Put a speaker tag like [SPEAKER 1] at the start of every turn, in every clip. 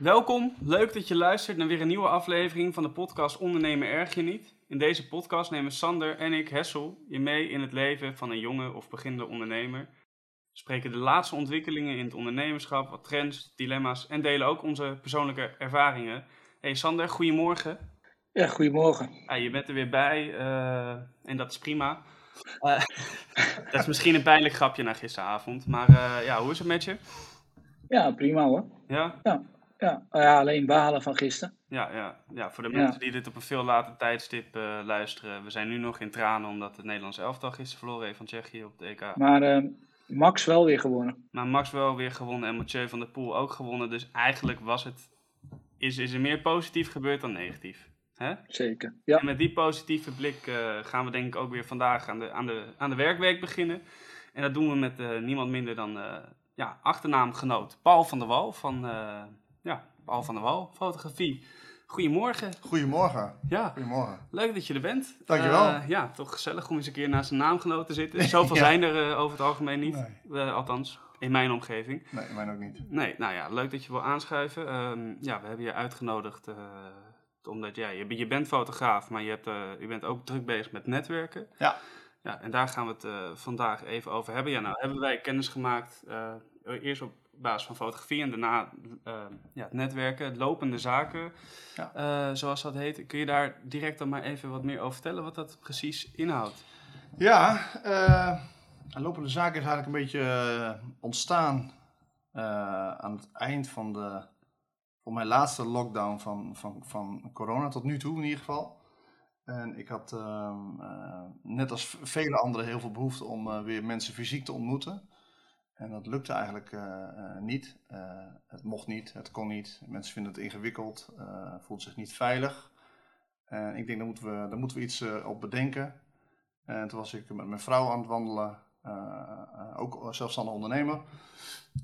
[SPEAKER 1] Welkom, leuk dat je luistert naar weer een nieuwe aflevering van de podcast Ondernemen Erg Je Niet. In deze podcast nemen Sander en ik, Hessel, je mee in het leven van een jonge of beginnende ondernemer. We spreken de laatste ontwikkelingen in het ondernemerschap, wat trends, dilemma's en delen ook onze persoonlijke ervaringen. Hey Sander, goedemorgen.
[SPEAKER 2] Ja, goedemorgen.
[SPEAKER 1] Ja, je bent er weer bij uh, en dat is prima. Uh, dat is misschien een pijnlijk grapje na gisteravond, maar uh, ja, hoe is het met je?
[SPEAKER 2] Ja, prima hoor.
[SPEAKER 1] Ja?
[SPEAKER 2] Ja, ja. Oh ja alleen balen van gisteren.
[SPEAKER 1] Ja, ja, ja, voor de mensen die dit op een veel later tijdstip uh, luisteren. We zijn nu nog in tranen omdat het Nederlands elftal gisteren verloren heeft van Tsjechië op de EK.
[SPEAKER 2] Maar uh, Max wel weer gewonnen.
[SPEAKER 1] Maar Max wel weer gewonnen en Mathieu van der Poel ook gewonnen. Dus eigenlijk was het, is, is er meer positief gebeurd dan negatief. Hè?
[SPEAKER 2] Zeker, ja.
[SPEAKER 1] En met die positieve blik uh, gaan we denk ik ook weer vandaag aan de, aan de, aan de werkweek beginnen. En dat doen we met niemand minder dan ja, achternaamgenoot Paul van der Wal van Paul van der Wal, fotografie. Goedemorgen.
[SPEAKER 3] Goedemorgen.
[SPEAKER 1] Ja.
[SPEAKER 3] Goedemorgen.
[SPEAKER 1] Leuk dat je er bent.
[SPEAKER 3] Dankjewel.
[SPEAKER 1] Uh, ja, toch gezellig om eens een keer naast een naamgenoot te zitten. Zoveel ja. zijn er uh, over het algemeen niet. Nee. Uh, althans, in mijn omgeving.
[SPEAKER 3] Nee, in mijn ook niet.
[SPEAKER 1] Nee, nou ja, leuk dat je wil aanschuiven. Um, ja, we hebben je uitgenodigd omdat ja, je, je, bent fotograaf, maar je, hebt, je bent ook druk bezig met netwerken.
[SPEAKER 3] Ja.
[SPEAKER 1] Ja, en daar gaan we het vandaag even over hebben. Ja, nou hebben wij kennis gemaakt, eerst op basis van fotografie en daarna uh, ja, het netwerken, het lopende zaken, ja. uh, zoals dat heet. Kun je daar direct dan maar even wat meer over vertellen, wat dat precies inhoudt?
[SPEAKER 3] Ja, uh, lopende zaken is eigenlijk een beetje ontstaan aan het eind van, de, van mijn laatste lockdown van, van, van corona, tot nu toe in ieder geval. En ik had net als vele anderen heel veel behoefte om weer mensen fysiek te ontmoeten. En dat lukte eigenlijk uh, uh, niet. Uh, het mocht niet, het kon niet. Mensen vinden het ingewikkeld, voelt zich niet veilig. En ik denk, daar moeten we, daar moeten we iets op bedenken. En toen was ik met mijn vrouw aan het wandelen, ook zelfstandig ondernemer.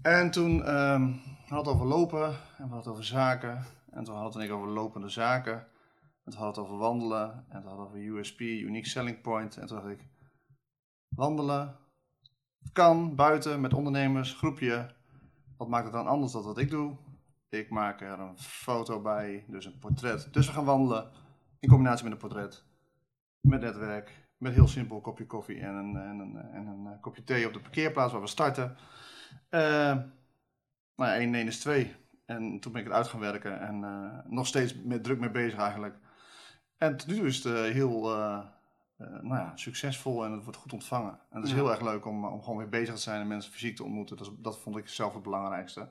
[SPEAKER 3] En toen um, we hadden het over lopen en we hadden over zaken. En toen hadden we het over lopende zaken. En toen hadden we het over wandelen. En toen hadden we over USP, Unique Selling Point. En toen dacht ik, wandelen, kan buiten met ondernemers, groepje. Wat maakt het dan anders dan wat ik doe? Ik maak er een foto bij, dus een portret. Dus we gaan wandelen in combinatie met een portret, met netwerk, met heel simpel kopje koffie en een, en en een kopje thee op de parkeerplaats waar we starten. Uh, nou ja, 1 1 is 2. En toen ben ik het uit gaan werken en uh, nog steeds met druk mee bezig eigenlijk. En tot nu toe is het heel nou ja, succesvol en het wordt goed ontvangen. En het is ja. heel erg leuk om, om gewoon weer bezig te zijn en mensen fysiek te ontmoeten. Dat, is, dat vond ik zelf het belangrijkste.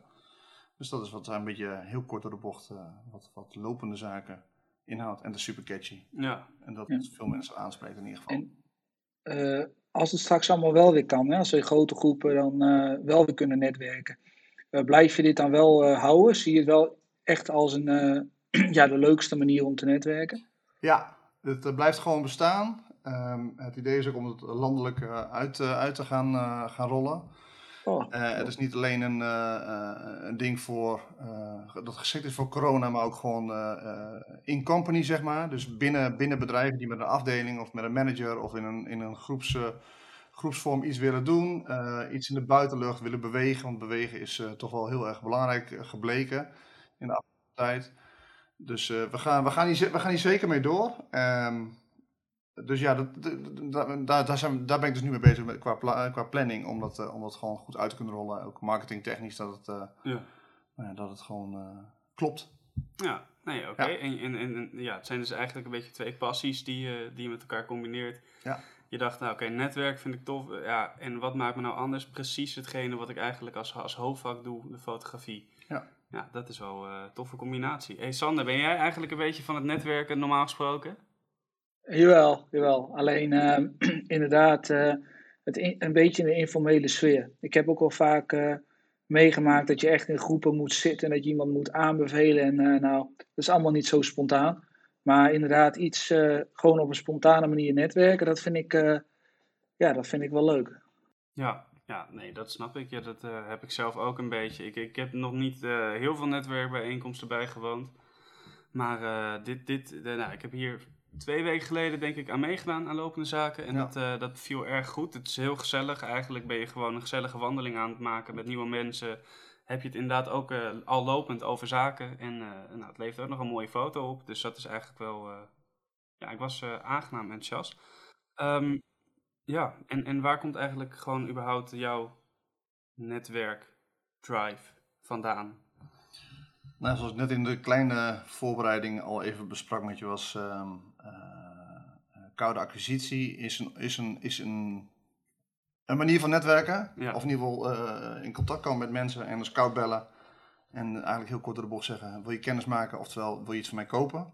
[SPEAKER 3] Dus dat is wat een beetje heel kort door de bocht, uh, wat, wat lopende zaken inhoudt. En dat is super catchy.
[SPEAKER 1] Ja.
[SPEAKER 3] En dat ja. veel mensen aanspreekt in ieder geval.
[SPEAKER 2] En, uh, als het straks allemaal wel weer kan, hè, als we in grote groepen dan wel weer kunnen netwerken. blijf je dit dan wel houden? Zie je het wel echt als een, ja, de leukste manier om te netwerken?
[SPEAKER 3] Ja, het blijft gewoon bestaan. Um, het idee is ook om het landelijk uh, uit, uh, uit, te gaan, uh, gaan rollen. Oh. het is niet alleen een, een ding voor, dat geschikt is voor corona, maar ook gewoon in company, zeg maar. Dus binnen, binnen bedrijven die met een afdeling of met een manager of in een, in een groeps, groepsvorm iets willen doen. iets in de buitenlucht willen bewegen, want bewegen is toch wel heel erg belangrijk gebleken in de afgelopen tijd. Dus we, gaan, we, gaan hier, we gaan hier zeker mee door. Um, dus ja, dat, dat, daar, daar, zijn, daar ben ik dus nu mee bezig met, qua, pla, qua planning, om dat, uh, om dat gewoon goed uit te kunnen rollen. Ook marketingtechnisch, dat het,
[SPEAKER 1] ja.
[SPEAKER 3] Nou ja, dat het gewoon uh, klopt.
[SPEAKER 1] Ja, nee, oké. Okay. Ja. En, en, en, ja, het zijn dus eigenlijk een beetje twee passies die, die je met elkaar combineert.
[SPEAKER 3] Ja.
[SPEAKER 1] Je dacht, nou oké, okay, netwerk vind ik tof. Ja, en wat maakt me nou anders? Precies hetgene wat ik eigenlijk als, als hoofdvak doe, de fotografie.
[SPEAKER 3] Ja.
[SPEAKER 1] Ja, dat is wel een toffe combinatie. hey Sander, ben jij eigenlijk een beetje van het netwerken normaal gesproken?
[SPEAKER 2] Jawel, jawel. Alleen uh, inderdaad uh, het een beetje in de informele sfeer. Ik heb ook al vaak uh, meegemaakt dat je echt in groepen moet zitten en dat je iemand moet aanbevelen. En nou, dat is allemaal niet zo spontaan. Maar inderdaad, iets gewoon op een spontane manier netwerken, dat vind ik, ja, dat vind ik wel leuk.
[SPEAKER 1] Ja, ja, nee, dat snap ik. Ja, dat heb ik zelf ook een beetje. Ik, ik heb nog niet heel veel netwerkbijeenkomsten bijgewoond. Maar dit, dit, nou, ik heb hier twee weken geleden denk ik aan meegedaan aan lopende zaken. En ja. dat, uh, dat viel erg goed. Het is heel gezellig. Eigenlijk ben je gewoon een gezellige wandeling aan het maken met nieuwe mensen. heb je het inderdaad ook eh, al lopend over zaken. En nou, het levert ook nog een mooie foto op. Dus dat is eigenlijk wel... ja, ik was aangenaam enthousiast. Um, ja, en, en waar komt eigenlijk gewoon überhaupt jouw netwerk drive vandaan?
[SPEAKER 3] Nou, zoals ik net in de kleine voorbereiding al even besprak met je, was ehm, koude acquisitie is een, is een, is een, een manier van netwerken. Of in ieder geval uh, in contact komen met mensen en een scout bellen. En eigenlijk heel kort door de bocht zeggen, wil je kennis maken, oftewel wil je iets van mij kopen?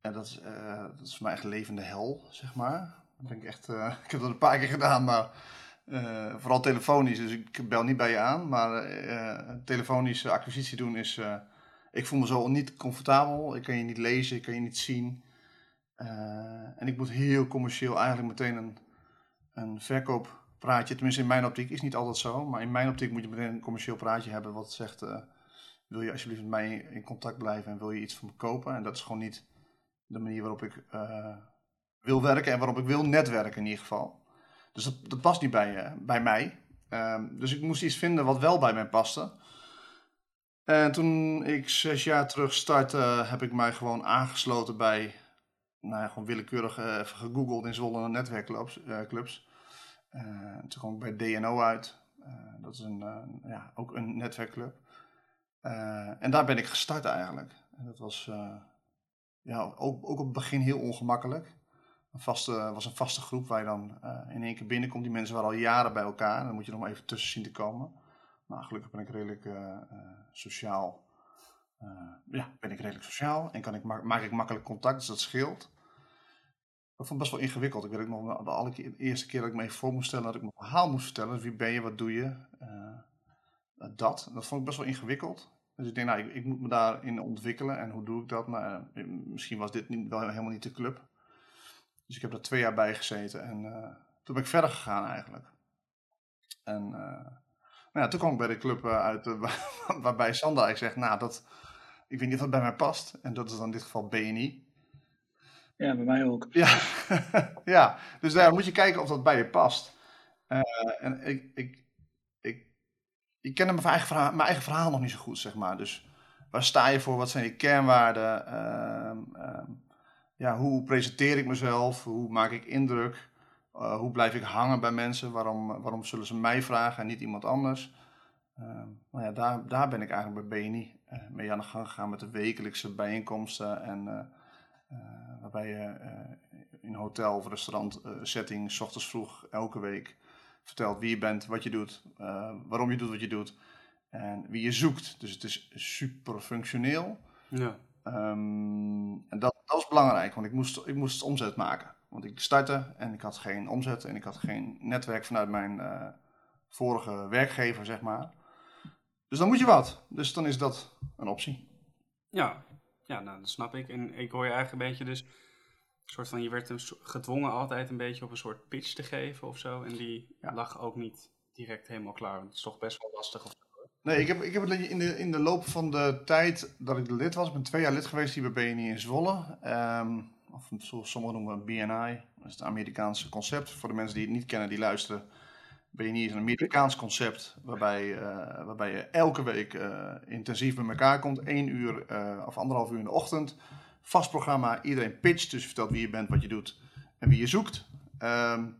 [SPEAKER 3] En dat is, uh, dat is voor mij echt levende hel, zeg maar. Dat ben ik, echt, uh, ik heb dat een paar keer gedaan, maar vooral telefonisch. Dus ik bel niet bij je aan, maar telefonische acquisitie doen is... ik voel me zo niet comfortabel, ik kan je niet lezen, ik kan je niet zien. En ik moet heel commercieel eigenlijk meteen een, een verkoop praatje, tenminste in mijn optiek, is niet altijd zo. Maar in mijn optiek moet je meteen een commercieel praatje hebben wat zegt, uh, wil je alsjeblieft met mij in contact blijven en wil je iets van me kopen? En dat is gewoon niet de manier waarop ik uh, wil werken en waarop ik wil netwerken in ieder geval. Dus dat, dat past niet bij, uh, bij mij. Ehm, dus ik moest iets vinden wat wel bij mij paste. En toen ik zes jaar terug startte, heb ik mij gewoon aangesloten bij, nou gewoon willekeurig even gegoogeld in Zwolle netwerkclubs. clubs. Uh, toen kwam ik bij DNO uit. Dat is een, ja, ook een netwerkclub. en daar ben ik gestart eigenlijk. En dat was ja, ook, ook op het begin heel ongemakkelijk. Een vaste, was een vaste groep waar je dan in één keer binnenkomt. Die mensen waren al jaren bij elkaar. Dan moet je nog maar even tussen zien te komen. Maar gelukkig ben ik redelijk sociaal. Ja, ben ik redelijk sociaal en kan ik, maak ik makkelijk contact, dus dat scheelt. Dat vond ik best wel ingewikkeld. Ik weet ook nog, de, de eerste keer dat ik me even voor moest stellen, dat ik mijn verhaal moest vertellen. wie ben je, wat doe je? Uh, dat. Dat vond ik best wel ingewikkeld. Dus ik denk, nou, ik, moet me daarin ontwikkelen. En hoe doe ik dat? Nou, uh, misschien was dit niet, wel helemaal niet de club. Dus ik heb er twee jaar bij gezeten. En toen ben ik verder gegaan eigenlijk. En nou ja, toen kwam ik bij de club uit waarbij Sander eigenlijk zegt, nou, dat, ik weet niet of dat bij mij past. En dat is dan in dit geval BNI.
[SPEAKER 2] Ja, bij mij ook.
[SPEAKER 3] Ja, ja. dus daar moet je kijken of dat bij je past. Uh, en ik, ik, ik, ik ken mijn eigen, verhaal, mijn eigen verhaal nog niet zo goed, zeg maar. Dus waar sta je voor? Wat zijn je kernwaarden? Uh, uh, ja, hoe presenteer ik mezelf? Hoe maak ik indruk? Uh, hoe blijf ik hangen bij mensen? Waarom, waarom zullen ze mij vragen en niet iemand anders? Ehm, nou ja, daar, daar ben ik eigenlijk bij BNI mee aan de gang gegaan met de wekelijkse bijeenkomsten en uh, uh, waarbij je in hotel of restaurant setting, s ochtends vroeg, elke week vertelt wie je bent, wat je doet, waarom je doet wat je doet en wie je zoekt. Dus het is super functioneel. Ja. Um, en dat, dat was belangrijk, want ik moest, ik moest omzet maken. Want ik startte en ik had geen omzet en ik had geen netwerk vanuit mijn vorige werkgever, zeg maar. Dus dan moet je wat. Dus dan is dat een optie.
[SPEAKER 1] Ja, ja, nou, dat snap ik. En ik hoor je eigenlijk een beetje dus... Een soort van, je werd gedwongen altijd een beetje op een soort pitch te geven of zo. En die lag ook niet direct helemaal klaar. Want het is toch best wel lastig of
[SPEAKER 3] Nee, ik heb, ik heb het in de, in de loop van de tijd dat ik lid was, ik ben twee jaar lid geweest hier bij BNI in Zwolle. Um, of zoals sommigen noemen BNI, dat is het Amerikaanse concept. Voor de mensen die het niet kennen, die luisteren. BNI is een Amerikaans concept waarbij, uh, waarbij je elke week uh, intensief bij elkaar komt. één uur uh, of anderhalf uur in de ochtend. Vast programma, iedereen pitcht, dus je vertelt wie je bent, wat je doet en wie je zoekt. Um,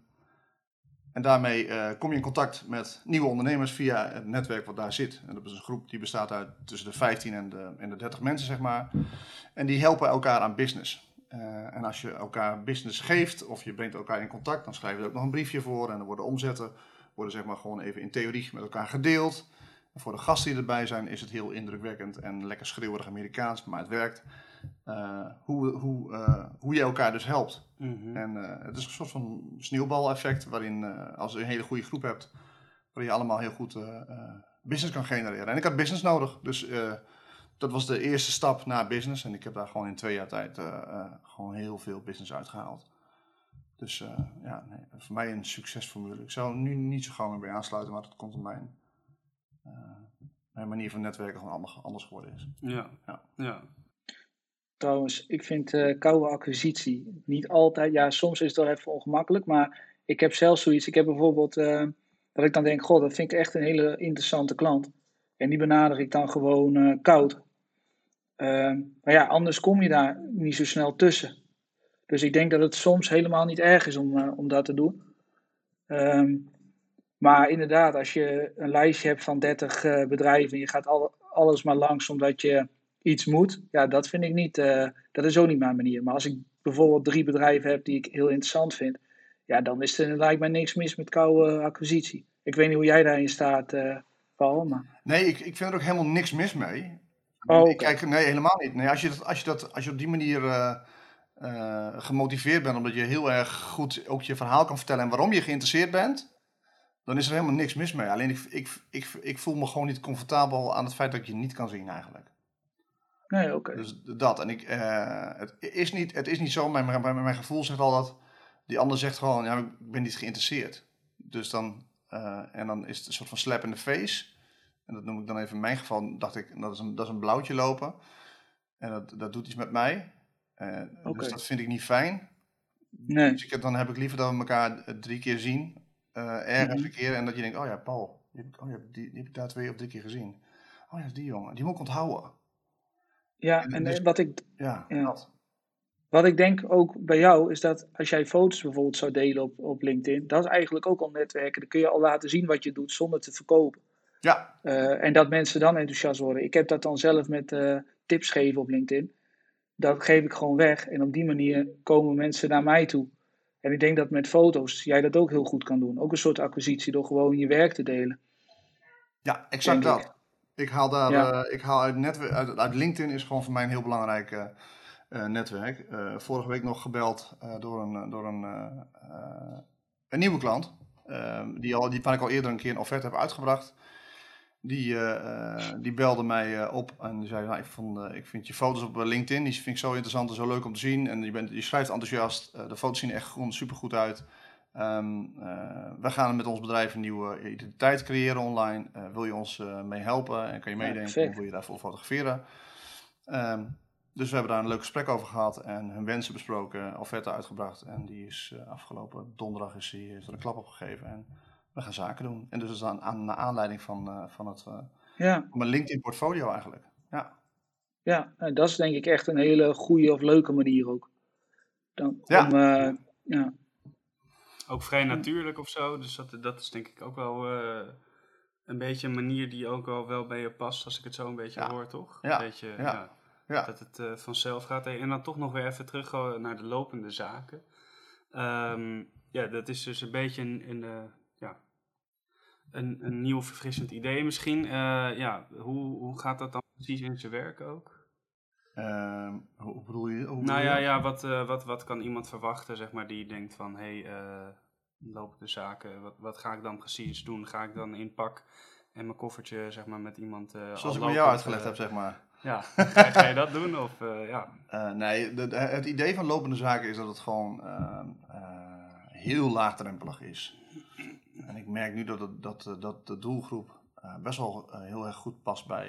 [SPEAKER 3] en daarmee kom je in contact met nieuwe ondernemers via het netwerk wat daar zit. En dat is een groep die bestaat uit tussen de 15 en de, en de 30 mensen, zeg maar. En die helpen elkaar aan business. en als je elkaar business geeft of je brengt elkaar in contact, dan schrijf je er ook nog een briefje voor en er worden omzetten worden zeg maar gewoon even in theorie met elkaar gedeeld. En voor de gasten die erbij zijn is het heel indrukwekkend en lekker schreeuwerig Amerikaans, maar het werkt. Uh, hoe, hoe, uh, hoe je elkaar dus helpt. Mm -hmm. En uh, het is een soort van sneeuwbaleffect waarin als je een hele goede groep hebt, waarin je allemaal heel goed business kan genereren. En ik had business nodig, dus dat was de eerste stap naar business. En ik heb daar gewoon in twee jaar tijd gewoon heel veel business uitgehaald. Dus uh, ja, nee, voor mij een succesformule. Ik zou nu niet zo gauw meer bij aansluiten, maar dat komt omdat mijn, uh, mijn manier van netwerken gewoon anders, anders geworden is.
[SPEAKER 1] Ja, ja. ja.
[SPEAKER 2] Trouwens, ik vind uh, koude acquisitie niet altijd, ja, soms is het wel even ongemakkelijk, maar ik heb zelf zoiets. Ik heb bijvoorbeeld, dat ik dan denk, god, dat vind ik echt een hele interessante klant. En die benader ik dan gewoon eh, koud. Ehm, maar ja, anders kom je daar niet zo snel tussen. Dus ik denk dat het soms helemaal niet erg is om, eh, om dat te doen. Ehm, maar inderdaad, als je een lijstje hebt van 30 eh, bedrijven en je gaat al, alles maar langs omdat je iets moet, ja, dat vind ik niet, eh, dat is ook niet mijn manier. Maar als ik bijvoorbeeld drie bedrijven heb die ik heel interessant vind, ja, dan is er lijkt mij niks mis met koude acquisitie. Ik weet niet hoe jij daarin staat, Paul. Maar...
[SPEAKER 3] Nee, ik, ik vind er ook helemaal niks mis mee.
[SPEAKER 2] Oh,
[SPEAKER 3] ik kijk, nee, helemaal niet. Nee, als, je dat, als, je dat, als je op die manier uh, uh, gemotiveerd bent, omdat je heel erg goed ook je verhaal kan vertellen en waarom je geïnteresseerd bent, dan is er helemaal niks mis mee. Alleen ik, ik, ik, ik voel me gewoon niet comfortabel aan het feit dat ik je niet kan zien eigenlijk.
[SPEAKER 2] Nee, oké. Okay.
[SPEAKER 3] Dus dat. En ik, uh, het, is niet, het is niet zo, mijn, mijn, mijn gevoel zegt al dat die ander zegt gewoon, ja, ik ben niet geïnteresseerd. Dus dan, en dan is het een soort van slap in the face. En dat noem ik dan even in mijn geval, dacht ik, dat is een, dat is een blauwtje lopen. En dat, dat doet iets met mij. Okay. Dus dat vind ik niet fijn.
[SPEAKER 2] Nee.
[SPEAKER 3] Dus ik, dan heb ik liever dat we elkaar drie keer zien, uh, ergens mm -hmm. een keer. En dat je denkt, oh ja, Paul, die heb, ik, oh ja, die, die heb ik daar twee of drie keer gezien. Oh ja, die jongen, die moet ik onthouden.
[SPEAKER 2] Ja, en, en dus, wat ik...
[SPEAKER 3] Ja, ja. Dat.
[SPEAKER 2] Wat ik denk ook bij jou is dat als jij foto's bijvoorbeeld zou delen op, op LinkedIn, dat is eigenlijk ook al netwerken. Dan kun je al laten zien wat je doet zonder te verkopen.
[SPEAKER 3] Ja.
[SPEAKER 2] Uh, en dat mensen dan enthousiast worden. Ik heb dat dan zelf met uh, tips geven op LinkedIn. Dat geef ik gewoon weg. En op die manier komen mensen naar mij toe. En ik denk dat met foto's jij dat ook heel goed kan doen. Ook een soort acquisitie door gewoon je werk te delen.
[SPEAKER 3] Ja, exact dat. Ik. ik. haal daar, ja. uh, ik haal uit, netwerk, uit, uit, LinkedIn is gewoon voor mij een heel belangrijk netwerk. vorige week nog gebeld door een, door een, een nieuwe klant. die, al, die waar ik al eerder een keer een offerte heb uitgebracht. Die, uh, die belde mij uh, op en die zei: nou, ik, vond, uh, ik vind je foto's op LinkedIn die vind ik zo interessant en zo leuk om te zien. En je, bent, je schrijft enthousiast. de foto's zien echt gewoon super goed uit. Um, we gaan met ons bedrijf een nieuwe identiteit creëren online. wil je ons mee helpen en kan je meedenken? Ja, wil je daarvoor fotograferen? Um, dus we hebben daar een leuk gesprek over gehad en hun wensen besproken, offerte uitgebracht. En die is afgelopen donderdag is, die, is er een klap op gegeven. En, we gaan zaken doen. En dus aan, aan naar aanleiding van, uh, van het uh,
[SPEAKER 2] ja.
[SPEAKER 3] mijn LinkedIn portfolio eigenlijk. Ja.
[SPEAKER 2] Ja, dat is denk ik echt een hele goede of leuke manier ook. Dan,
[SPEAKER 3] ja.
[SPEAKER 2] Om, uh, ja.
[SPEAKER 1] Ook vrij natuurlijk of zo. Dus dat, dat is denk ik ook wel een beetje een manier die ook al wel bij je past. Als ik het zo een beetje
[SPEAKER 3] ja.
[SPEAKER 1] hoor, toch?
[SPEAKER 3] Ja.
[SPEAKER 1] Een beetje,
[SPEAKER 3] ja. ja.
[SPEAKER 1] Dat het vanzelf gaat. En dan toch nog weer even terug naar de lopende zaken. Um, ja, dat is dus een beetje een, een ja, een, een nieuw verfrissend idee misschien. Uh, ja, hoe, hoe gaat dat dan precies in zijn werk ook?
[SPEAKER 3] Uh, hoe bedoel je? Hoe
[SPEAKER 1] nou ja, ja wat, uh, wat, wat kan iemand verwachten, zeg maar, die denkt van, hé, hey, uh, lopende zaken, wat, wat ga ik dan precies doen? Ga ik dan in pak en mijn koffertje, zeg maar, met iemand...
[SPEAKER 3] Zoals ik met jou uitgelegd heb, zeg maar.
[SPEAKER 1] Ja, ga, ga je dat doen? Of, ja?
[SPEAKER 3] nee, de, de, het idee van lopende zaken is dat het gewoon heel laagdrempelig is. En ik merk nu dat, dat, dat de doelgroep uh, best wel uh, heel erg goed past bij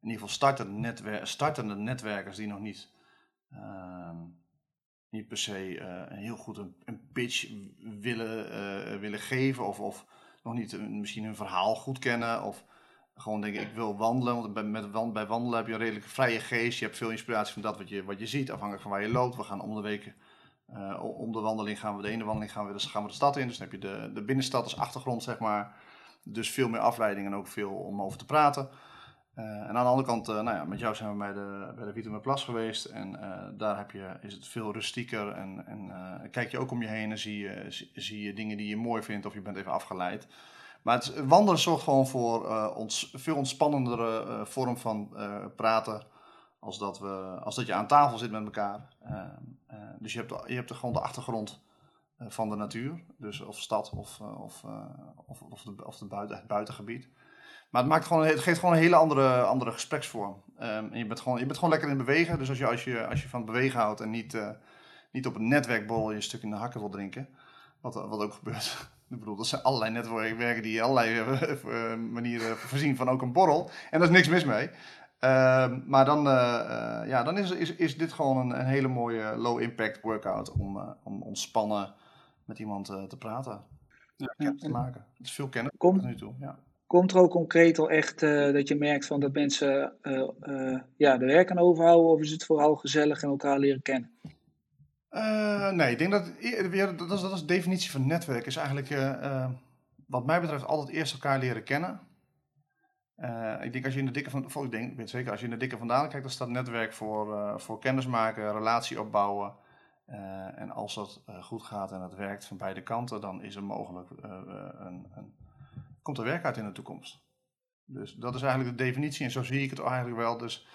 [SPEAKER 3] in ieder geval startende, netwer startende netwerkers die nog niet, ehm, niet per se heel goed een, een pitch willen, willen geven of, of nog niet misschien hun verhaal goed kennen of gewoon denken ik wil wandelen, want bij, met, bij wandelen heb je een redelijk vrije geest, je hebt veel inspiratie van dat wat je, wat je ziet, afhankelijk van waar je loopt. We gaan om de weken uh, om de wandeling gaan we de ene wandeling gaan we, dus gaan we de stad in. Dus dan heb je de, de binnenstad als achtergrond, zeg maar. Dus veel meer afleiding en ook veel om over te praten. Uh, en aan de andere kant, uh, nou ja, met jou zijn we bij de, bij de Vitaminplas geweest. En daar heb je, is het veel rustieker. En, en kijk je ook om je heen en zie je, zie, zie, je dingen die je mooi vindt of je bent even afgeleid. Maar het wandelen zorgt gewoon voor ons veel ontspannendere vorm van praten als dat, we, als dat je aan tafel zit met elkaar. Uh, uh, dus je hebt, je hebt gewoon de achtergrond uh, van de natuur, dus of stad of, of, of, of, de, of de buiten, het buitengebied. Maar het, maakt gewoon, het geeft gewoon een hele andere, andere gespreksvorm. Um, en je bent, gewoon, je bent gewoon lekker in bewegen. Dus als je, als je, als je van het bewegen houdt en niet, niet op een netwerkborrel je stuk in de hakken wil drinken, wat, wat ook gebeurt. Ik bedoel, dat zijn allerlei netwerken die allerlei manieren voorzien van ook een borrel. En daar is niks mis mee. Uh, maar dan, uh, uh, ja, dan is, is, is dit gewoon een, een hele mooie low-impact workout om, uh, om ontspannen met iemand te praten. Ja, te maken. Het is veel kennis
[SPEAKER 2] komt,
[SPEAKER 3] tot nu toe. Ja.
[SPEAKER 2] komt er ook concreet al echt eh, dat je merkt van dat mensen uh, uh, ja, de werk aan overhouden? Of is het vooral gezellig en elkaar leren kennen?
[SPEAKER 3] nee, ik denk dat, dat, is, dat is de definitie van netwerk. Is eigenlijk, wat mij betreft, altijd eerst elkaar leren kennen. Ik denk als je in de dikke van, ik zeker, als je in de dikke vandaan kijkt, dan staat netwerk voor, voor kennismaken, relatie opbouwen. en als dat goed gaat en het werkt van beide kanten, dan is er mogelijk een, een komt er werk uit in de toekomst. Dus dat is eigenlijk de definitie en zo zie ik het eigenlijk wel. Dus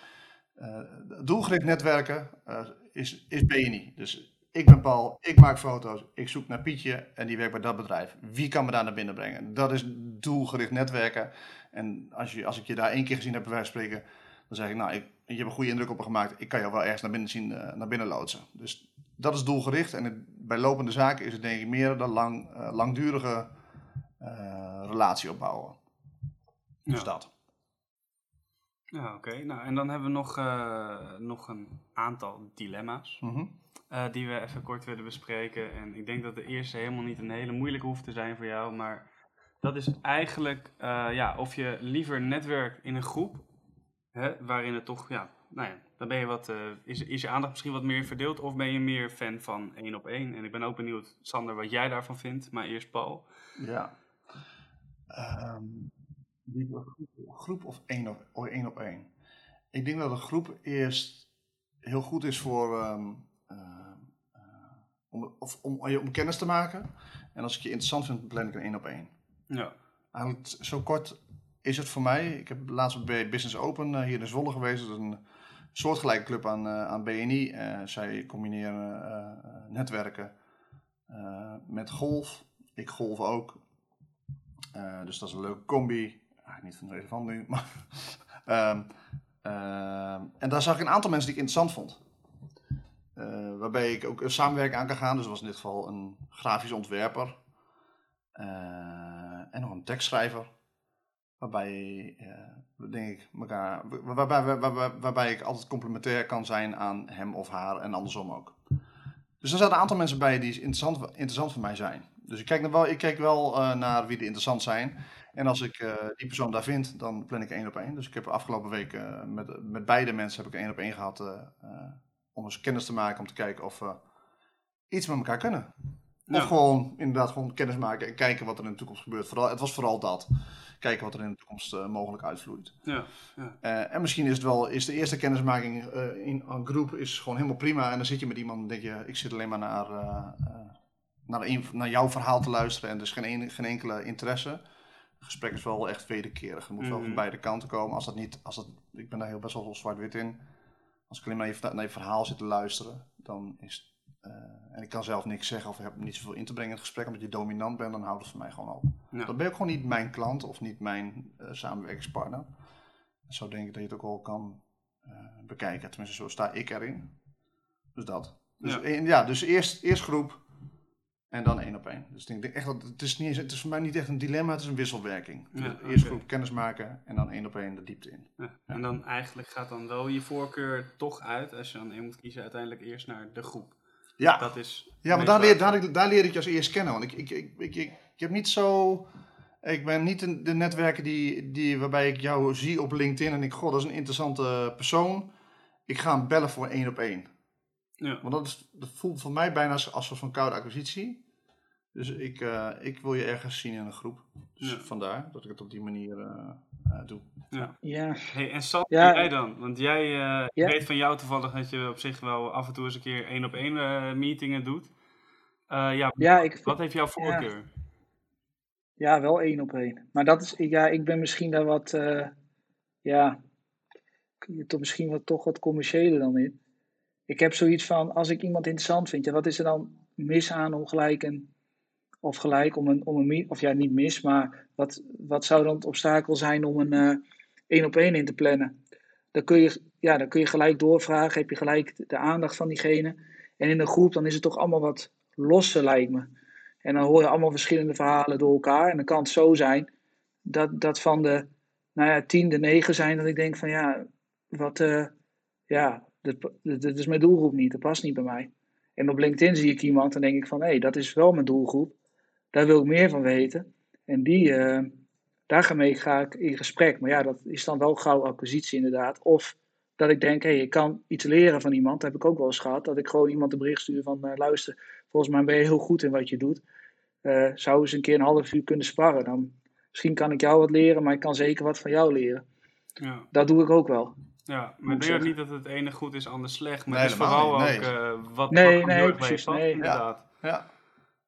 [SPEAKER 3] uh, doelgericht netwerken uh, is, is BNI. Dus ik ben Paul, ik maak foto's, ik zoek naar Pietje en die werkt bij dat bedrijf. Wie kan me daar naar binnen brengen? Dat is doelgericht netwerken. En als, je, als ik je daar één keer gezien heb, bij wijze van spreken, dan zeg ik, nou, ik, je hebt een goede indruk op me gemaakt. Ik kan jou wel ergens naar binnen zien, uh, naar binnen loodsen. Dus dat is doelgericht. En het, bij lopende zaken is het denk ik meer dan lang, langdurige uh, relatie opbouwen. Dus ja. dat.
[SPEAKER 1] Ja, oké. Nou, en dan hebben we nog, nog een aantal dilemma's. Mm -hmm. Uh, die we even kort willen bespreken. En ik denk dat de eerste helemaal niet een hele moeilijke hoeft te zijn voor jou. Maar dat is eigenlijk ja, of je liever netwerkt in een groep. Hè, waarin het toch, ja, nou ja, dan ben je wat, is, is je aandacht misschien wat meer verdeeld. Of ben je meer fan van één op één. En ik ben ook benieuwd, Sander, wat jij daarvan vindt. Maar eerst Paul.
[SPEAKER 3] Ja. Um, groep of één op, oh, één op één? Ik denk dat een groep eerst heel goed is voor uh, om, of, om je om kennis te maken. En als ik je interessant vind, plan ik een één op één. Ja. Eigenlijk zo kort is het voor mij. Ik heb laatst bij Business Open uh, hier in Zwolle geweest. Dat is een soortgelijke club aan, uh, aan BNI. zij combineren netwerken met golf. Ik golf ook. Dus dat is een leuke combi. Ah, niet van de relevant nu, maar. um, en daar zag ik een aantal mensen die ik interessant vond. Uh, waarbij ik ook samenwerking aan kan gaan. Dus dat was in dit geval een grafisch ontwerper. en nog een tekstschrijver. Waarbij, denk ik, elkaar, waarbij, waarbij, ik altijd complementair kan zijn aan hem of haar en andersom ook. Dus er zaten een aantal mensen bij die interessant, interessant voor mij zijn. Dus ik kijk, wel, ik kijk wel naar wie er interessant zijn. En als ik die persoon daar vind, dan plan ik één op één. Dus ik heb afgelopen week met, met beide mensen heb ik één op één gehad. Om eens kennis te maken, om te kijken of we iets met elkaar kunnen. Of gewoon inderdaad gewoon kennis maken en kijken wat er in de toekomst gebeurt. Vooral, het was vooral dat. Kijken wat er in de toekomst mogelijk uitvloeit. Ja, ja. en misschien is het wel, is de eerste kennismaking in een groep is gewoon helemaal prima. En dan zit je met iemand en denk je, ik zit alleen maar naar naar, een, naar jouw verhaal te luisteren en dus geen, geen enkele interesse. Het gesprek is wel echt wederkerig. Het moet wel van mhm. beide kanten komen. Als dat niet, als dat, ik ben daar heel best wel zwart-wit in. Als ik alleen maar even naar je verhaal zit te luisteren, dan is uh, en ik kan zelf niks zeggen of heb niet zoveel in te brengen in het gesprek, omdat je dominant bent, dan houdt het voor mij gewoon op. Dan ben ik gewoon niet mijn klant of niet mijn uh, samenwerkingspartner. Zo denk ik dat je het ook wel kan uh, bekijken. Tenminste, zo sta ik erin. Dus dat. Dus ja, ja dus eerst, eerst groep, en dan één op één. Dus ik denk echt dat het is, niet, het is voor mij niet echt een dilemma, het is een wisselwerking. Ja, Eerst groep kennis maken en dan één op één de diepte in.
[SPEAKER 1] Ja, en dan eigenlijk gaat dan wel je voorkeur toch uit, als je dan één moet kiezen, uiteindelijk eerst naar de groep.
[SPEAKER 3] Ja, dat is ja maar daar leer, daar, daar leer ik je als eerst kennen. Want ik, ik, ik, ik, ik, heb niet zo. Ik ben niet de, de netwerken die, die, waarbij ik jou zie op LinkedIn en ik, god, dat is een interessante persoon. Ik ga hem bellen voor één op één. Ja. Want dat, is, dat voelt voor mij bijna als, als een van koude acquisitie. Dus ik, uh, ik wil je ergens zien in een groep. Dus ja. vandaar dat ik het op die manier uh, uh, doe.
[SPEAKER 1] Ja. ja. Hey, en Sam, ja. jij dan? Want jij ja. weet van jou toevallig dat je op zich wel af en toe eens een keer één op één meetingen doet. ja, ja ik, wat heeft jouw voorkeur?
[SPEAKER 2] Ja, wel één op één. Maar dat is, ja, ik ben misschien daar wat, ja, toch misschien wat, toch wat commerciëler dan in ik heb zoiets van, als ik iemand interessant vind, ja, wat is er dan mis aan om gelijk een, of gelijk om een, om een, of ja, niet mis, maar wat, wat zou dan het obstakel zijn om een uh, één op één in te plannen? Dan kun, je, ja, dan kun je gelijk doorvragen, heb je gelijk de aandacht van diegene. En in een groep, dan is het toch allemaal wat losser, lijkt me. En dan hoor je allemaal verschillende verhalen door elkaar. En dan kan het zo zijn dat, dat van de, nou ja, tien de negen zijn, dat ik denk van ja, wat, uh, ja, dat, dat, is mijn doelgroep niet, dat past niet bij mij. En op LinkedIn zie ik iemand en denk ik van, hé, hey, dat is wel mijn doelgroep. Daar wil ik meer van weten. En die, uh, daarmee ga ik in gesprek. Maar ja, dat is dan wel gauw acquisitie inderdaad. Of dat ik denk, hé, hey, ik kan iets leren van iemand. Dat heb ik ook wel eens gehad. Dat ik gewoon iemand een bericht stuur van, uh, luister, volgens mij ben je heel goed in wat je doet. Uh, zou eens een keer een half uur kunnen sparren. Dan, misschien kan ik jou wat leren, maar ik kan zeker wat van jou leren.
[SPEAKER 1] Ja.
[SPEAKER 2] Dat doe ik ook wel.
[SPEAKER 1] Ja, maar ik denk niet dat het ene goed is, ander slecht. Maar
[SPEAKER 3] Nee,
[SPEAKER 1] het is vooral ook
[SPEAKER 3] niet,
[SPEAKER 1] uh, wat,
[SPEAKER 2] Nee,
[SPEAKER 1] wat
[SPEAKER 2] nee, precies, nee.
[SPEAKER 1] inderdaad.
[SPEAKER 3] Ja.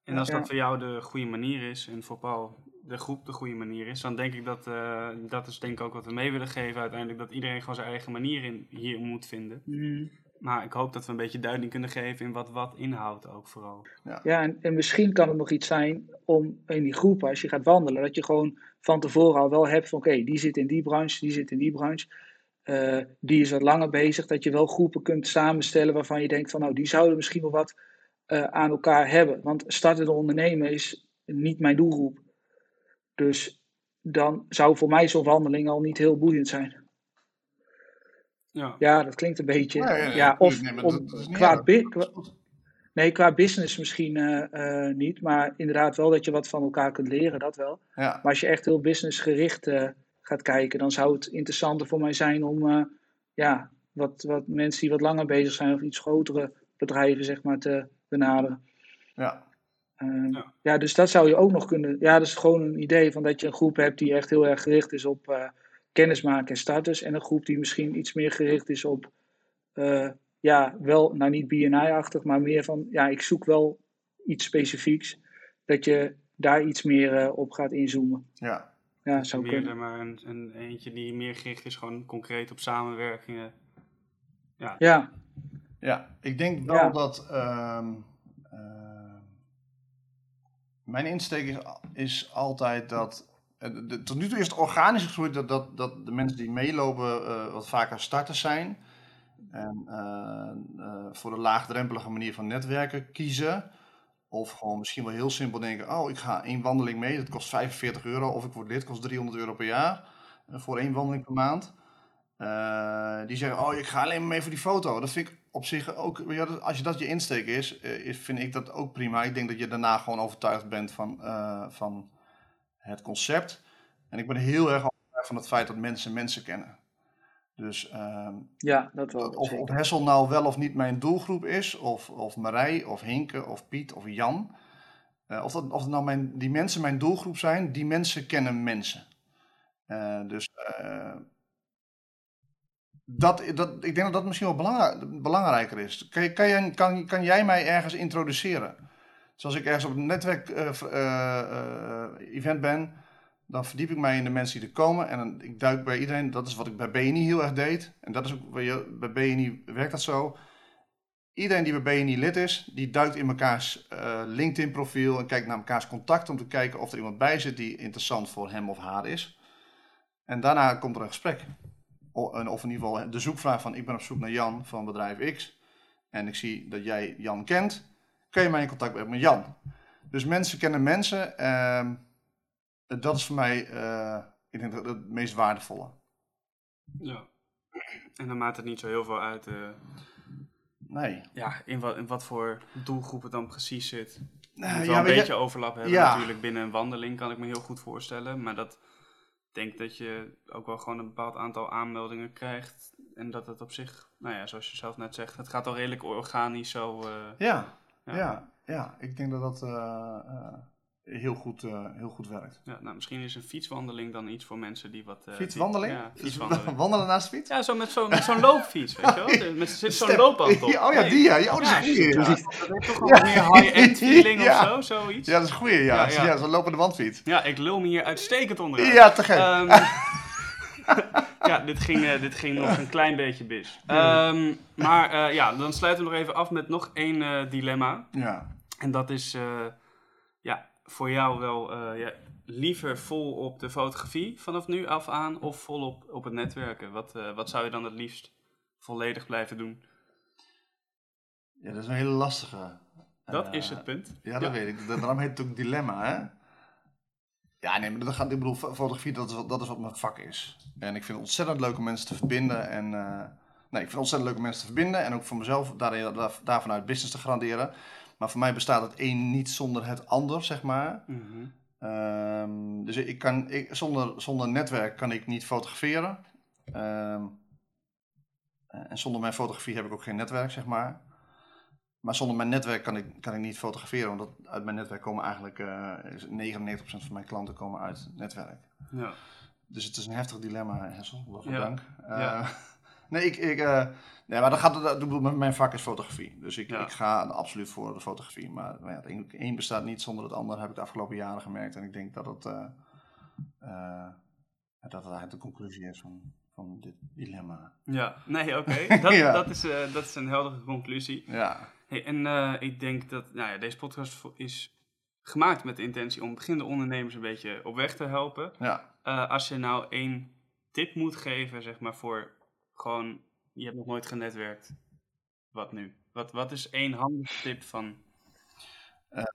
[SPEAKER 1] En als
[SPEAKER 2] Ja.
[SPEAKER 1] dat voor jou de goede manier is en voor Paul de groep de goede manier is, dan denk ik dat eh, dat is denk ik ook wat we mee willen geven uiteindelijk, dat iedereen gewoon zijn eigen manier in, hier moet vinden.
[SPEAKER 2] Mhm.
[SPEAKER 1] Maar ik hoop dat we een beetje duiding kunnen geven in wat wat inhoudt ook vooral.
[SPEAKER 2] Ja, en, en misschien kan het nog iets zijn om in die groep, als je gaat wandelen, dat je gewoon van tevoren al wel hebt van oké, die zit in die branche, die zit in die branche. Eh, die is wat langer bezig, dat je wel groepen kunt samenstellen waarvan je denkt van nou, die zouden misschien wel wat eh, aan elkaar hebben. Want startende ondernemen is niet mijn doelgroep. Dus dan zou voor mij zo'n wandeling al niet heel boeiend zijn.
[SPEAKER 1] Ja,
[SPEAKER 2] Ja, dat klinkt een beetje. Ja, of
[SPEAKER 3] nee, maar
[SPEAKER 2] om- qua, nee, qua business misschien eh, eh, niet, maar inderdaad wel dat je wat van elkaar kunt leren, dat wel.
[SPEAKER 3] Ja,
[SPEAKER 2] Maar als je echt heel businessgericht eh, gaat kijken, dan zou het interessanter voor mij zijn om eh, ja, wat, wat mensen die wat langer bezig zijn of iets grotere bedrijven zeg maar, te benaderen.
[SPEAKER 3] ja.
[SPEAKER 2] Eh,
[SPEAKER 1] Ja.
[SPEAKER 2] ja. dus dat zou je ook nog kunnen. Ja, dat is gewoon een idee van dat je een groep hebt die echt heel erg gericht is op eh kennismaken en starters. En een groep die misschien iets meer gericht is op, eh, ja, wel, nou niet BNI-achtig, maar meer van, ja, ik zoek wel iets specifieks. Dat je daar iets meer op gaat inzoomen.
[SPEAKER 3] ja.
[SPEAKER 2] Ja, zou
[SPEAKER 1] meer
[SPEAKER 2] kunnen.
[SPEAKER 1] dan maar een, een eentje die meer gericht is gewoon concreet op samenwerkingen.
[SPEAKER 2] Ja,
[SPEAKER 3] Ja, ik denk wel
[SPEAKER 2] Ja.
[SPEAKER 3] dat ehm, eh, mijn insteek is, is altijd dat. eh, de- tot nu toe is het organisch gegroeid dat, dat, dat de mensen die meelopen eh, wat vaker starters zijn. En eh, eh, voor de laagdrempelige manier van netwerken kiezen. Of gewoon misschien wel heel simpel denken: oh, ik ga één wandeling mee, dat kost 45 euro. Of ik word lid, kost 300 euro per jaar. eh, voor één wandeling per maand. Eh, die zeggen, oh, ik ga alleen maar mee voor die foto. Dat vind ik op zich ook, dat- als je dat je insteek is, eh, is, vind ik dat ook prima. Ik denk dat je daarna gewoon overtuigd bent van, van het concept. En ik ben heel erg overtuigd van het feit dat mensen mensen kennen. Dus ehm,
[SPEAKER 2] ja, dat wel.
[SPEAKER 3] of, of. Hessel nou wel of niet mijn doelgroep is, of, of Marij, of Hinke, of Piet, of Jan. eh, of, dat, of nou mijn, die mensen mijn doelgroep zijn, die mensen kennen mensen. Eh, dus eh, dat, dat, ik denk dat dat misschien wel belangrijker is. Kan, kan, je, kan, kan jij mij ergens introduceren? Zoals ik ergens op een netwerk-event ben, dan verdiep ik mij in de mensen die er komen. En dan, ik duik bij iedereen. Dat is wat ik bij BNI heel erg deed. En dat is ook bij, BNI werkt dat zo. Iedereen die bij BNI lid is, die duikt in mekaars eh, LinkedIn-profiel en kijkt naar mekaars contact om te kijken of er iemand bij zit die interessant voor hem of haar is. En daarna komt er een gesprek. Of in ieder geval de zoekvraag van ik ben op zoek naar Jan van bedrijf X. En ik zie dat jij Jan kent. Kun je mij in contact brengen met Jan? Dus mensen kennen mensen. ehm, dat is voor mij, eh, ik denk dat het meest waardevolle.
[SPEAKER 1] Ja. En dan maakt het niet zo heel veel uit eh,
[SPEAKER 3] Nee.
[SPEAKER 1] ja, in, wat, in wat voor doelgroep het dan precies zit. Je
[SPEAKER 3] Nou,
[SPEAKER 1] moet
[SPEAKER 3] ja,
[SPEAKER 1] wel een
[SPEAKER 3] je-
[SPEAKER 1] beetje overlap hebben
[SPEAKER 3] Ja.
[SPEAKER 1] natuurlijk binnen een wandeling, kan ik me heel goed voorstellen. Maar dat ik denk dat je ook wel gewoon een bepaald aantal aanmeldingen krijgt. En dat het op zich, nou ja, zoals je zelf net zegt, het gaat al redelijk organisch zo. eh,
[SPEAKER 3] Ja,
[SPEAKER 1] ja.
[SPEAKER 3] ja. ja, ik denk dat dat heel, goed, eh, heel goed werkt.
[SPEAKER 1] Ja, nou, misschien is een fietswandeling dan iets voor mensen die wat... eh,
[SPEAKER 3] Fietswandeling?
[SPEAKER 1] Ja,
[SPEAKER 3] Dus
[SPEAKER 1] fietswandeling.
[SPEAKER 3] Wandelen naast de fiets?
[SPEAKER 1] Ja, zo met zo'n zo'n loopfiets, weet je wel? Met, zit zo'n loopband op.
[SPEAKER 3] Ja, oh ja, die ja. Ja, oh, dat is
[SPEAKER 1] Ja,
[SPEAKER 3] ja.
[SPEAKER 1] Dat heeft toch wel meer high-end feeling
[SPEAKER 3] Ja.
[SPEAKER 1] of zo, zoiets.
[SPEAKER 3] Ja, dat is een goeie, ja.
[SPEAKER 1] Ja,
[SPEAKER 3] Ja,
[SPEAKER 1] ja.
[SPEAKER 3] zo'n lopende wandfiets.
[SPEAKER 1] Ja, ik lul me hier uitstekend onderuit.
[SPEAKER 3] Ja, te gek.
[SPEAKER 1] Ehm, ja, dit ging, eh, dit ging nog een klein beetje bis. Ehm, maar ja, dan sluiten we nog even af met nog één dilemma.
[SPEAKER 3] ja.
[SPEAKER 1] En dat is ja, voor jou wel eh, ja, liever vol op de fotografie vanaf nu af aan of volop op het netwerken? Wat, eh, wat zou je dan het liefst volledig blijven doen?
[SPEAKER 3] ja, dat is een hele lastige.
[SPEAKER 1] Dat
[SPEAKER 3] Eh,
[SPEAKER 1] is het punt.
[SPEAKER 3] Ja, dat weet ik. Da- Daarom heet het ook dilemma, hè? Ja, nee, maar dat gaat, ik bedoel, fo- fotografie, dat is, wat, dat is wat mijn vak is. En ik vind het ontzettend leuk om mensen te verbinden. En, nee, ik vind het ontzettend leuk om mensen te verbinden. En ook voor mezelf daarin, daar, daarvan uit business te garanderen. Maar voor mij bestaat het een niet zonder het ander, zeg maar.
[SPEAKER 1] Mhm.
[SPEAKER 3] Ehm, dus ik kan, ik, zonder, zonder netwerk kan ik niet fotograferen. Ehm, en zonder mijn fotografie heb ik ook geen netwerk, zeg maar. Maar zonder mijn netwerk kan ik, kan ik niet fotograferen, want uit mijn netwerk komen eigenlijk uh, 99% van mijn klanten komen uit netwerk.
[SPEAKER 1] Ja.
[SPEAKER 3] Dus het is een heftig dilemma, Hessel. Waarvoor
[SPEAKER 1] Ja.
[SPEAKER 3] dank. Eh,
[SPEAKER 1] Ja.
[SPEAKER 3] nee, ik, ik, eh, nee, maar dat gaat, dat, mijn- mijn vak is fotografie. Dus ik,
[SPEAKER 1] Ja.
[SPEAKER 3] ik ga absoluut voor de fotografie. Maar, maar ja, het een, één bestaat niet zonder het ander, heb ik de afgelopen jaren gemerkt. En ik denk dat het, eh, dat het eigenlijk de conclusie is van, van dit dilemma.
[SPEAKER 1] Ja, nee, oké. Dat,
[SPEAKER 3] Ja.
[SPEAKER 1] dat, is, eh, dat is een heldere conclusie.
[SPEAKER 3] Ja,
[SPEAKER 1] Hey, en ik denk dat nou ja, deze podcast is gemaakt met de intentie om beginnende ondernemers een beetje op weg te helpen.
[SPEAKER 3] ja.
[SPEAKER 1] Als je nou één tip moet geven, zeg maar, voor gewoon, je hebt nog nooit genetwerkt, wat nu? Wat, wat is één handige tip van,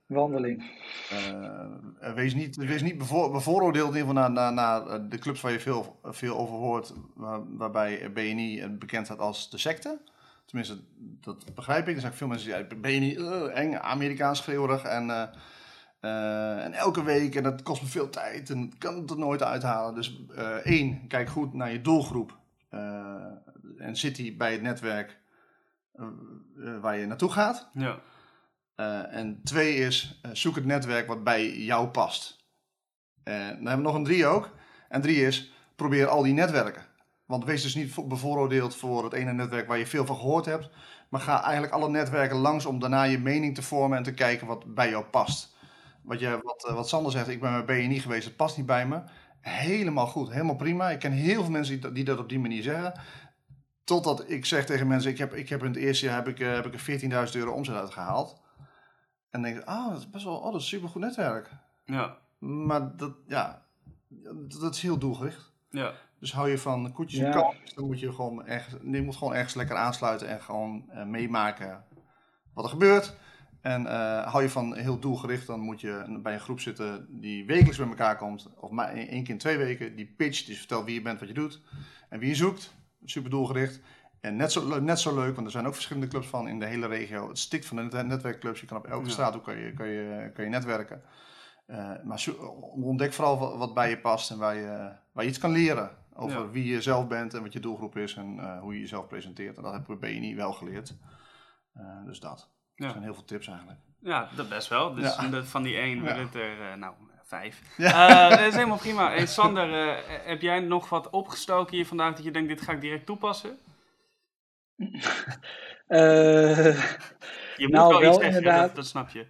[SPEAKER 2] Wandeling.
[SPEAKER 3] Eh, wees niet, wees niet bevoor, bevooroordeeld in ieder geval naar, naar, naar eh, de clubs waar je veel, veel over hoort, waar- waarbij BNI eh, bekend staat als de secte. Tenminste, dat begrijp ik. Er zijn veel mensen die zeggen, BNI, eh, eng, Amerikaans schreeuwerig en, eh, eh, en elke week en dat kost me veel tijd en ik kan het er nooit uithalen. Dus eh, één, kijk goed naar je doelgroep eh, en zit die bij het netwerk eh, eh, waar je naartoe gaat.
[SPEAKER 1] ja,
[SPEAKER 3] Eh, en twee is, zoek het netwerk wat bij jou past. En dan hebben we nog een drie ook. En drie is, probeer al die netwerken. Want wees dus niet vo- bevooroordeeld voor het ene netwerk waar je veel van gehoord hebt. Maar ga eigenlijk alle netwerken langs om daarna je mening te vormen en te kijken wat bij jou past. Wat, je, wat, wat Sander zegt, ik ben bij BNI geweest, het past niet bij me. Helemaal goed, helemaal prima. Ik ken heel veel mensen die dat op die manier zeggen. Totdat ik zeg tegen mensen, ik heb, ik heb in het eerste jaar heb ik, eh, heb ik er 14.000 euro omzet uitgehaald. En dan denk ik, oh, dat is best wel, oh, dat is supergoed netwerk.
[SPEAKER 1] ja,
[SPEAKER 3] Maar dat, ja, dat, dat is heel doelgericht.
[SPEAKER 1] ja,
[SPEAKER 3] Dus hou je van koetjes en kalfjes, dan moet je gewoon ergens, je moet gewoon ergens lekker aansluiten en gewoon eh, meemaken wat er gebeurt. En eh, hou je van heel doelgericht, dan moet je bij een groep zitten die wekelijks bij elkaar komt. Of maar één één keer in twee weken. Die pitcht, die vertelt wie je bent, wat je doet. En wie je zoekt. Super doelgericht. En net zo, net zo leuk, want er zijn ook verschillende clubs van in de hele regio. Het stikt van de net- netwerkclubs. Je kan op elke
[SPEAKER 1] Ja.
[SPEAKER 3] straat kan je, kan je, kan je netwerken. Eh, maar ontdek vooral wat, bij je past en waar je, waar je iets kan leren. Over
[SPEAKER 1] Ja.
[SPEAKER 3] wie je zelf bent en wat je doelgroep is en eh, hoe je jezelf presenteert. En dat heb ik bij BNI wel geleerd. Eh, dus dat.
[SPEAKER 1] Ja.
[SPEAKER 3] zijn heel veel tips eigenlijk.
[SPEAKER 1] Ja, dat best wel. Dus
[SPEAKER 3] Ja.
[SPEAKER 1] van die één wil het er, nou, vijf.
[SPEAKER 3] Ja.
[SPEAKER 1] Eh, dat is helemaal prima. Hey, Sander, eh, heb jij nog wat opgestoken hier vandaag dat je denkt, dit ga ik direct toepassen?
[SPEAKER 2] Eh,
[SPEAKER 1] Je moet
[SPEAKER 2] Nou,
[SPEAKER 1] wel,
[SPEAKER 2] wel
[SPEAKER 1] iets zeggen, dat, dat snap je.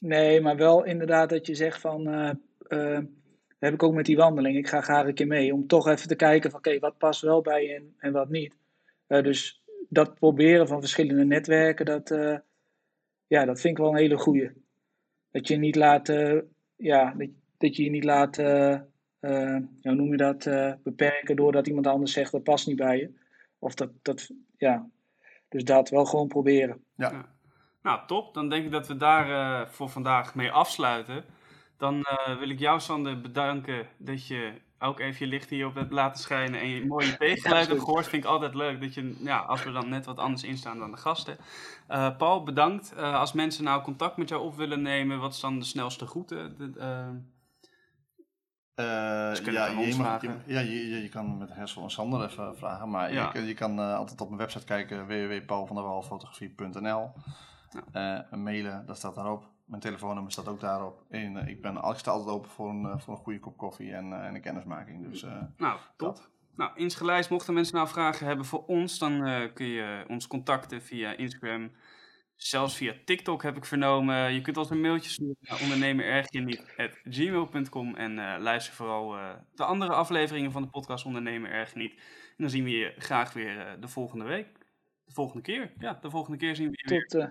[SPEAKER 2] nee, maar wel inderdaad dat je zegt van, eh, eh, dat heb ik ook met die wandeling. Ik ga graag een keer mee om toch even te kijken van, oké, wat past wel bij je en, en wat niet. Eh, dus dat proberen van verschillende netwerken, dat, eh, ja, dat vind ik wel een hele goeie. Dat je niet laat, eh, ja, dat, dat je je niet laat, eh, eh, hoe noem je dat, eh, beperken doordat iemand anders zegt dat past niet bij je. Of dat, dat, ja, dus dat wel gewoon proberen.
[SPEAKER 1] Nou, top. Dan denk ik dat we daar eh, voor vandaag mee afsluiten. Dan eh, wil ik jou, Sander, bedanken dat je ook even je licht hierop hebt laten schijnen en je mooie tegengeluid hebt gehoord. Vind ik altijd leuk dat je, ja, als we dan net wat anders instaan dan de gasten. Eh, Paul, bedankt. Eh, als mensen nou contact met jou op willen nemen, wat is dan de snelste route? De, eh,
[SPEAKER 3] ja, je, mag- je- ja, je, je, kan met Hessel en Sander even vragen. Maar
[SPEAKER 1] Ja.
[SPEAKER 3] je, kan- je kan altijd op mijn website kijken, www.paulvanderwalfotografie.nl Eh, mailen, dat staat daarop. Mijn telefoonnummer staat ook daarop. En eh, ik, ben, ik sta altijd open voor een, eh, voor een goede kop koffie en, eh, en een kennismaking. Dus eh,
[SPEAKER 1] Nou, top. Nou, insgelijks, mochten mensen nou vragen hebben voor ons, dan eh, kun je ons contacten via Instagram. Zelfs via TikTok heb ik vernomen. Je kunt ons een mailtje sturen naar ondernemerergeniet.gmail.com en eh, luister vooral eh, de andere afleveringen van de podcast Ondernemer Erg Niet. En dan zien we je graag weer de volgende week. De volgende keer. Ja, de volgende keer zien we je weer.
[SPEAKER 2] Tot,